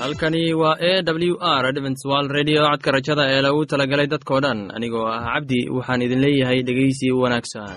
halkani waa a w r adventswal redio codka rajada ee lagu talagalay dadkoo dhan anigoo ah cabdi waxaan idin leeyahay dhegeysi wanaagsan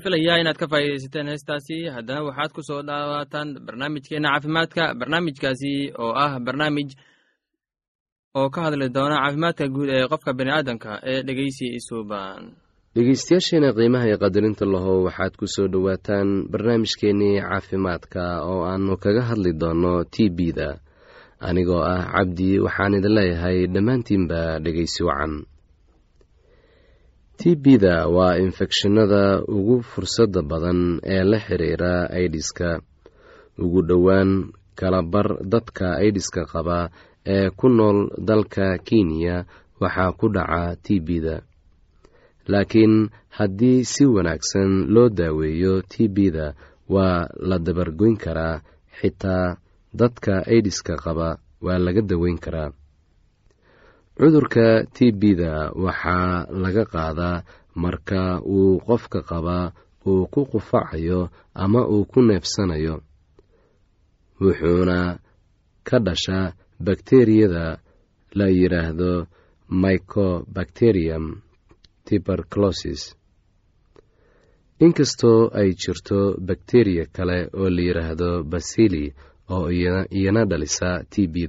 waxaan filayaa inaad ka faa'iidaysateen heestaasi. Haddana waxaad ku soo dhawaataan barnaamijkeena caafimaadka barnaamijkaasi oo ah barnaamij oo ka hadli doona caafimaadka guud ee qofka bani aadamka ee dhegeysi isuuban dhegeystayaasheena qiimaha iyo qadarinta lahow waxaad ku soo dhowaataan barnaamijkeennii caafimaadka oo aannu kaga hadli doonno t b da anigoo ah cabdi waxaan idin leeyahay dhammaantiinba dhegeysi wacan t b da waa infekshinada ugu fursadda badan ee la xiriira aidiska ugu dhowaan kalabar dadka aidiska qaba ee ku nool dalka kenya waxaa ku dhaca t b da laakiin haddii si wanaagsan loo daaweeyo t b da waa la dabargoyn karaa xitaa dadka aidiska qaba waa laga daweyn karaa cudurka t b da waxaa laga qaadaa marka uu qofka qabaa uu ku qufacayo ama uu ku neefsanayo. Wuxuuna ka dhashaa bakteriyada la yidhaahdo mycobacterium tuberculosis. Inkastoo ay jirto bakteriya kale oo la yidhaahdo basili oo iyana dhalisa t b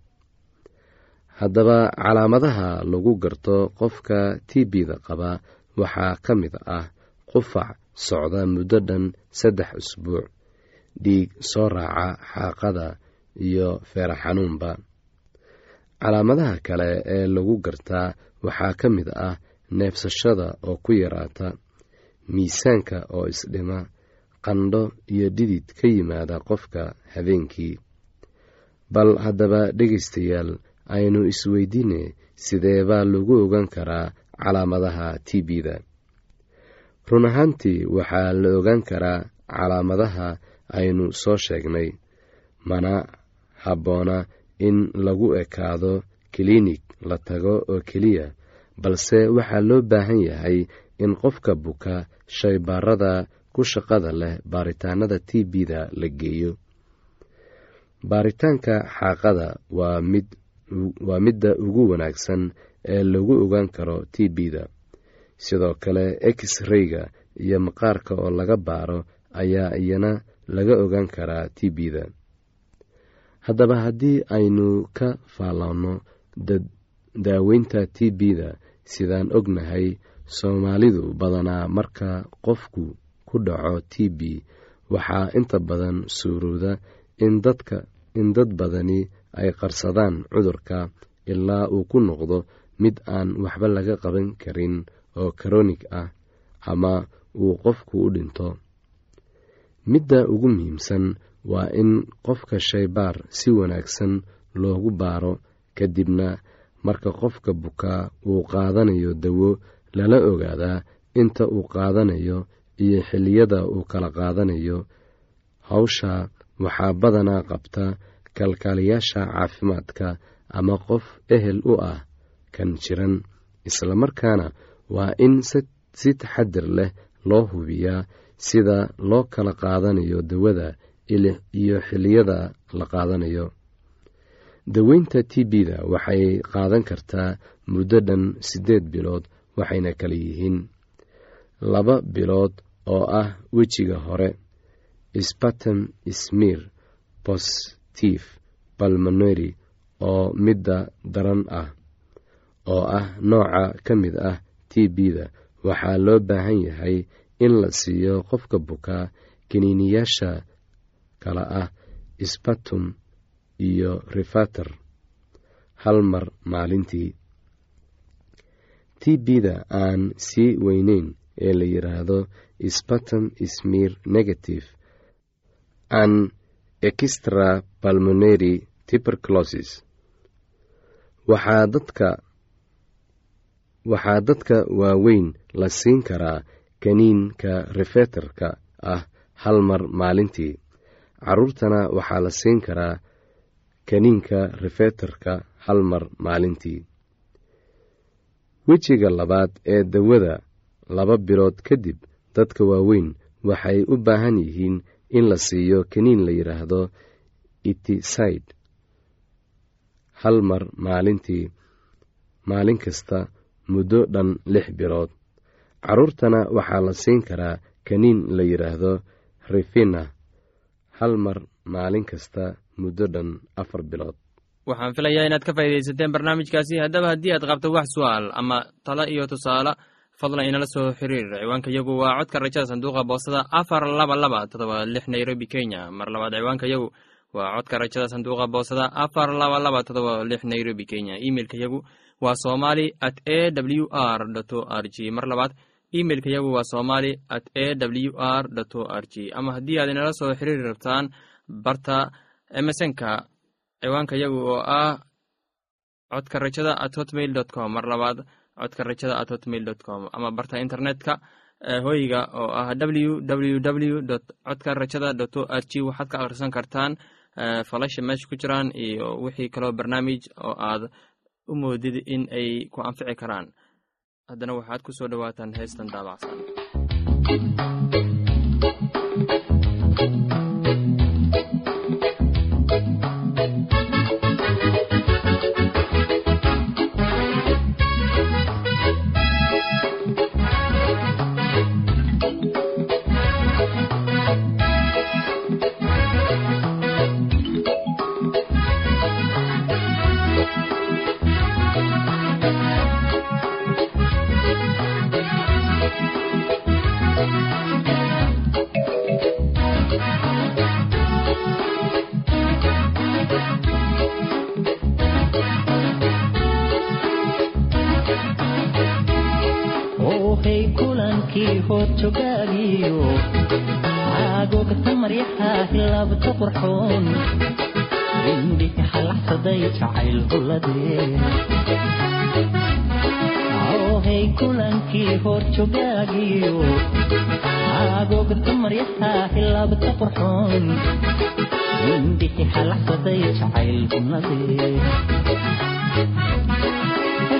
haddaba calaamadaha lagu garto qofka t b-da qaba waxaa ka mid ah qufac socda muddo dhan saddex usbuuc dhiig soo raaca xaaqada iyo feera xanuunba. Calaamadaha kale ee lagu gartaa waxaa ka mid ah neebsashada oo ku yaraata miisaanka oo isdhima qandho iyo dhidid ka yimaada qofka habeenkii. Bal haddaba dhegaystayaal aynu isweydiine sidee baa lagu ogaan karaa calaamadaha t b-da. Run ahaantii waxaa la ogaan karaa calaamadaha aynu soo sheegnay mana habboona in lagu ekaado kiliinig la tago oo keliya balse waxaa loo baahan yahay in qofka buka shaybaarada ku shaqada leh baaritaanada t b-da la geeyo. Baaritaanka xaaqada waa mid waa midda ugu wanaagsan ee lagu ogaan karo t b-da. Sidoo kale x-rayga iyo maqaarka oo laga baaro ayaa iyana laga ogaan karaa t b-da. Haddaba haddii aynu ka faalloonno daaweynta t b-da sidaan ognahay soomaalidu badanaa marka qofku ku dhaco t b waxaa inta badan suurowda in dad badani ay qarsadaan cudurka ilaa uu ku noqdo mid aan waxba laga qaban karin oo karonig ah ama uu qofku u dhinto. Midda ugu muhiimsan waa in qofka shaybaar si wanaagsan loogu baaro kadibna marka qofka bukaa uu qaadanayo dawo lala ogaadaa inta uu qaadanayo iyo xilliyada uu kala qaadanayo. Hawsha waxaa badanaa qabta kalkaaliyaasha caafimaadka ama qof ehel u ah kan jiran islamarkaana waa in si taxadir leh loo hubiyaa sida loo kala qaadanayo dawada iyo xilliyada la qaadanayo. Daweynta t b-da waxay qaadan kartaa muddo dhan siddeed bilood waxayna kala yihiin laba bilood oo ah wejiga hore sbatem smir bostif balmoneri oo midda daran ah oo ah nooca ka mid ah t b-da. Waxaa loo baahan yahay in la siiyo qofka bukaa kiniiniyaasha kala ah sbatum iyo refater hal mar maalintii. T b-da aan sii weyneyn ee la yidhaahdo sbatum smir negative. An extra balmoneri tuberculosis. Waxaa dadka waxaa dadka waaweyn la siin karaa kaniinka refeterka ah hal mar maalintii. Caruurtana waxaa la siin karaa kaniinka refeterka hal mar maalintii. Wejiga labaad ee dawada laba bilood kadib dadka waaweyn waxay u baahan yihiin in la siiyo kaniin la yidhaahdo itiside hal mar maalintii maalin kasta muddo dhan lix bilood. Caruurtana waxaa la siin karaa kaniin la yidhaahdo rifina. Hal mar maalin kasta muddo dhan afar bilood. Waxaan filayaa inaad ka faa'iidaysateen barnaamijkaasi. Haddaba haddii aad qabto wax su'aal ama talo iyo tusaale fadlan inala soo xiriir. Ciwaanka yagu waa codka rajada sanduuqa boostada afar laba laba todoba lix nairobi kenya. Mar labaad ciwaanka yagu waa codka rajada sanduuqa boostada afar laba laba todoba lix nairobi kenya. Imeilka yagu waa somali at a w r o r g mar labaad imeilka yagu waa somali at a w r o r g ama haddii aad inala soo xiriiri rabtaan barta emesonka ciwaanka yagu oo ah codka rajada at hotmail com. Mar labaad codka rajada at hotmail dot com ama barta internetka hoyga oo ah w w w dot codka rajada dot o r g waxaad ka akhrisan kartaan falasha meesha ku jiraan iyo wixii kaloo barnaamij oo aad u moodid in ay ku anfici karaan. Haddana waxaad ku soo dhowaataan heestan daabacsan aagogta maryaha hilabta qurxoon indhihi halaxsaday jacayl huladee kulankii hor jogaagiyo aagogta maryaha hilabta qurxoon indhihi halaxsaday jacayl huladee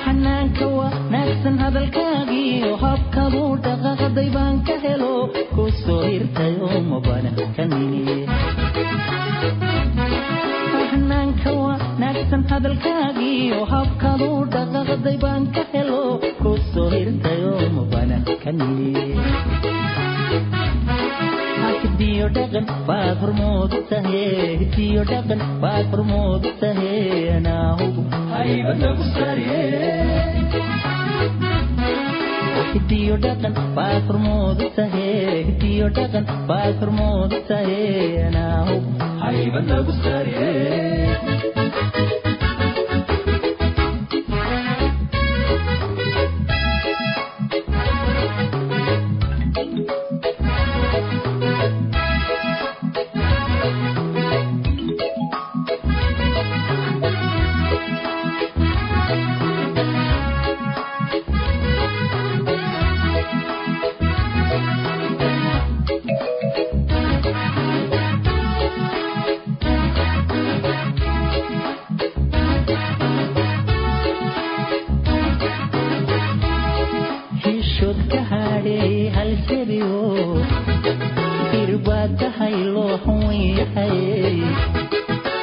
xanaanka wanaagsan hadalkaagiyo habkabuu dhaqaqday baan ka helo ku soo hirtayoo mabanaxanaanka wanaagsan hadalkaagiyo habkabuu dhaqaqday baan ka helo ku soo hirtayoo mabanakanini hidiyo dhaqan baad hormoodu tahe hidiyo dhaqan baad hormoodu tahe anaahugu haybadagu sare hidiyo dhaqan baad hormoodu tahe hidiyo dhaqan baad hormoodu tahe anaahugu haybadagu sare xishood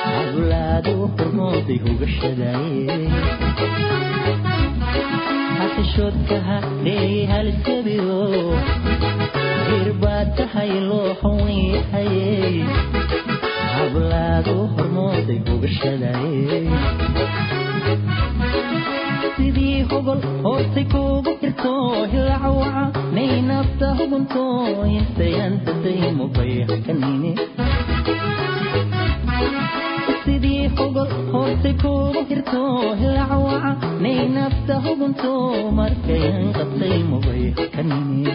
hablaadu hormooday hogashadaye xishood sidii hogol hoortay kuugu jirto hilacawaca nay nafta hugunto intayantataymubay hakanine. Sidii hogol hoortay kuugu jirto hilacawaca nay nafta hugunto markayan qabtay mubay hakanine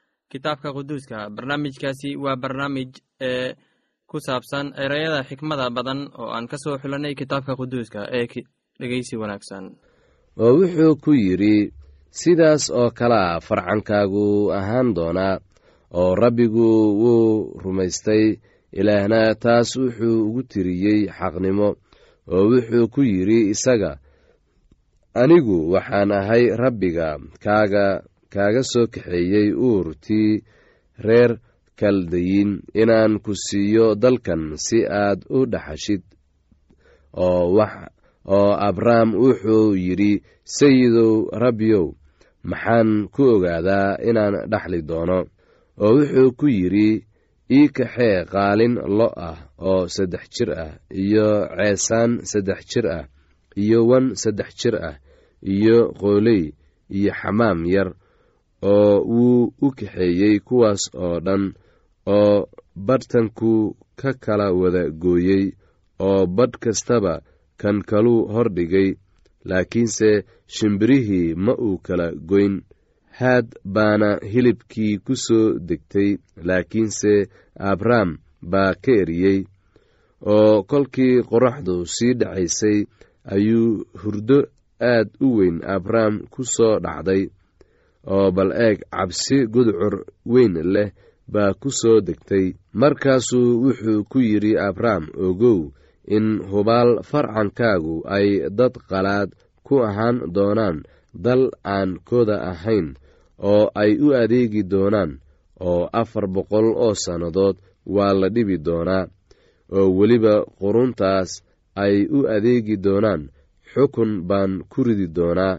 kitaabka quduuska. Barnaamijkaasi waa barnaamij ee ku saabsan ereyada xikmada badan oo aan ka soo xulanay kitaabka quduuska ee dhegeysi wanaagsan. Oo wuxuu ku yidhi sidaas oo kalea farcankaagu ahaan doonaa oo rabbigu wuu rumaystay ilaahna taas wuxuu ugu tiriyey xaqnimo oo wuxuu ku yidhi isaga anigu waxaan ahay rabbiga kaaga kaaga soo kaxeeyey uurtii reer kaldayin inaan ku siiyo dalkan si aad u dhaxashid oo abrahm wuxuu yidhi sayidow rabbiyow maxaan ku ogaadaa inaan dhaxli doono. Oo wuxuu ku yidhi ii kaxee qaalin lo ah oo saddex jir ah iyo ceesaan saddex jir ah iyo wan saddex jir ah iyo qooley iyo xamaam yar oo wuu u kaxeeyey kuwaas oo dhan oo badhtanku ka kala wada gooyey oo badh kastaba kan kaluu hordhigay laakiinse shimbirihii ma uu kala goyn. Haad baana hilibkii ku soo degtay laakiinse abrahm baa ka eriyey oo kolkii qoraxdu sii dhacaysay ayuu hurdo aad u weyn abrahm ku soo dhacday oo bal eeg cabsi gudcur weyn leh baa ku soo degtay. Markaasuu wuxuu ku yidhi abrahm ogow in hubaal farcankaagu ay dad qalaad ku ahaan doonaan dal aan kooda ahayn oo ay u adeegi doonaan oo afar boqol oo sannadood waa la dhibi doonaa oo weliba quruntaas ay u adeegi doonaan xukun baan ku ridi doonaa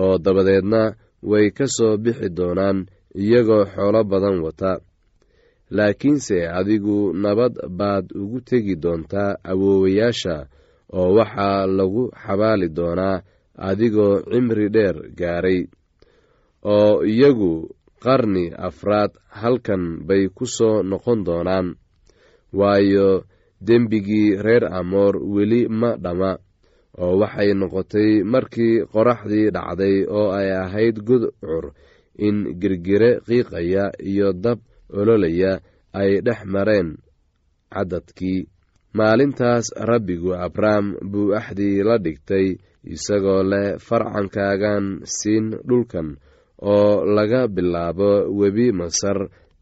oo dabadeedna way ka soo bixi doonaan iyagoo xoolo badan wata. Laakiinse adigu nabad baad ugu tegi doontaa awoowayaasha oo waxaa lagu xabaali doonaa adigoo cimri dheer gaaray oo iyagu qarni afraad halkan bay ku soo noqon doonaan. Waayo dembigii reer amoor weli ma dhamma oo waxay noqotay markii qoraxdii dhacday oo ay ahayd gudcur in girgire qiiqaya iyo dab ololaya ay dhex mareen caddadkii. Maalintaas rabbigu abrahm buu axdii la dhigtay isagoo leh farcankaagan siin dhulkan oo laga bilaabo webi masar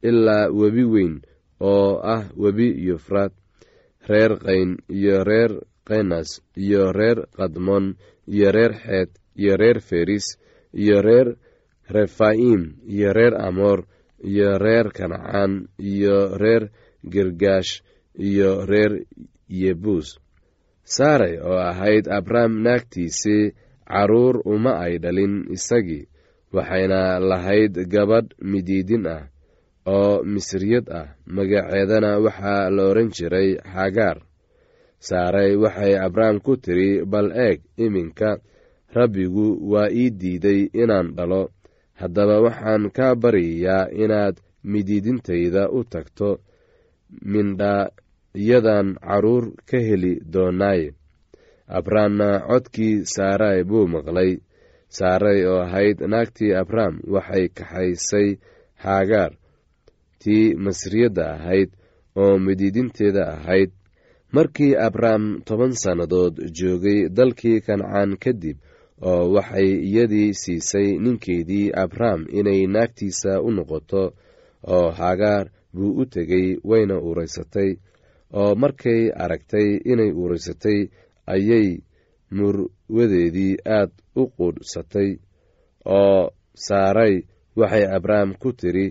ilaa webi weyn oo ah webi yufraad reer qayn iyo reer kenas iyo reer kadmon iyo reer xeed iyo reer feris iyo reer refaim iyo reer amoor iyo reer kancaan iyo reer girgaash iyo reer yebuus saaray oo ahayd abrahm naagtiisii carruur uma ay dhalin isagii waxayna lahayd gabadh midiidin ah oo misriyad ah magaceedana waxaa la odhan jiray xagaar saaray waxay abrahm ku tidhi bal eeg iminka rabbigu waa ii diiday inaan dhalo. Haddaba waxaan kaa baryayaa inaad midiidintayda u tagto mindhayadan carruur ka heli doonaaye abrahamna codkii saaray buu maqlay. Saaray oo ahayd naagtii abrahm waxay kaxaysay haagaar tii masriyadda ahayd oo midiidinteeda ahayd markii abrahm toban sannadood joogay dalkii kancaan kadib oo waxay iyadii siisay ninkeedii abrahm inay naagtiisa u noqoto oo haagaar buu u tegey wayna uuraysatay oo markay aragtay inay uuraysatay ayay murwadeedii aad u quudhsatay oo saaray waxay abrahm ku tidhi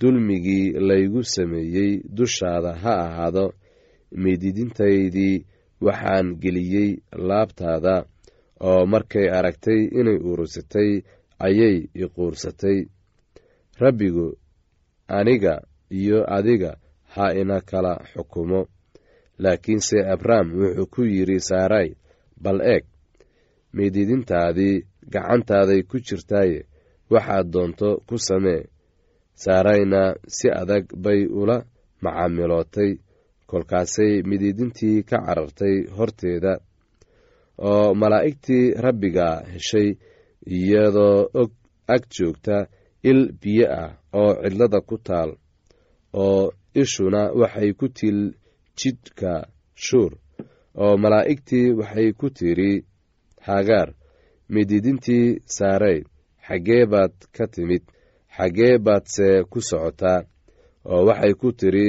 dulmigii laygu sameeyey dushaada ha ahaado miididintaydii waxaan geliyey laabtaada oo markay aragtay inay uuraysatay ayay iquursatay rabbigu aniga iyo adiga ha ina kala xukumo. Laakiinse abrahm wuxuu ku yidhi saaray bal eeg miididintaadii gacantaaday ku jirtaaye waxaad doonto ku samee. Saarayna si adag bay ula macaamilootay kolkaasay midiidintii ka carartay horteeda oo malaa'igtii rabbiga heshay iyadoo og ag joogta il biyo ah oo cidlada ku taal oo ishuna waxay ku til jidhka shuur oo malaa'igtii waxay ku tidhi hagaar midiidintii saarey xaggee baad ka timid xaggee baadse ku socotaa oo waxay ku tidhi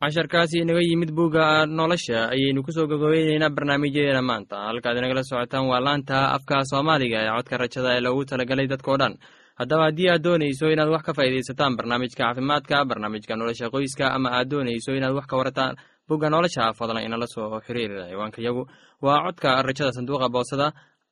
casharkaasi inaga yimid bugga nolosha ayaynu ku soo gogobeyneynaa barnaamijyadeena maanta. Halkaad inagala socotaan waa laanta afka soomaaliga ee codka rajada ee loogu talagalay dadkao dhan. Haddaba haddii aad doonayso inaad wax ka faa'iidaysataan barnaamijka caafimaadka barnaamijka nolosha qoyska ama aad doonayso inaad wax ka warataan bugga nolosha fadlan inala soo xiriir ciwaanka yagu. Waa codka rajada sanduuqa boosada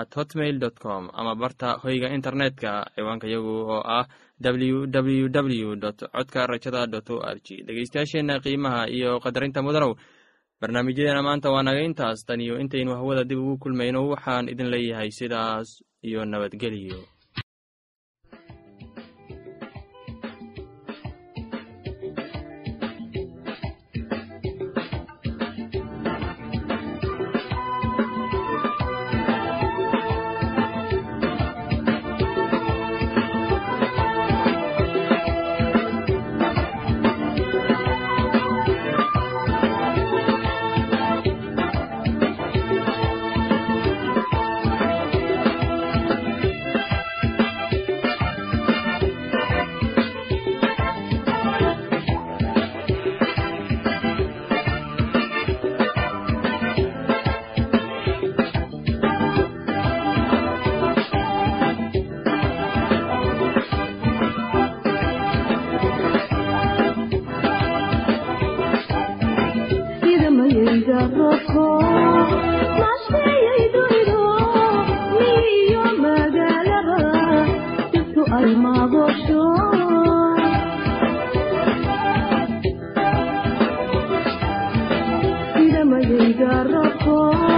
at hotmail dot com ama barta hoyga internetka ciwaanka yagu oo ah w w w dot codka rajada dot o r g dhegeystayaasheenna qiimaha iyo qadarinta mudanow barnaamijyadeena maanta waa naga intaas. Tan iyo intaynu hawada dib ugu kulmayno waxaan idin leeyahay sidaas iyo nabadgelyo ayay garrafoo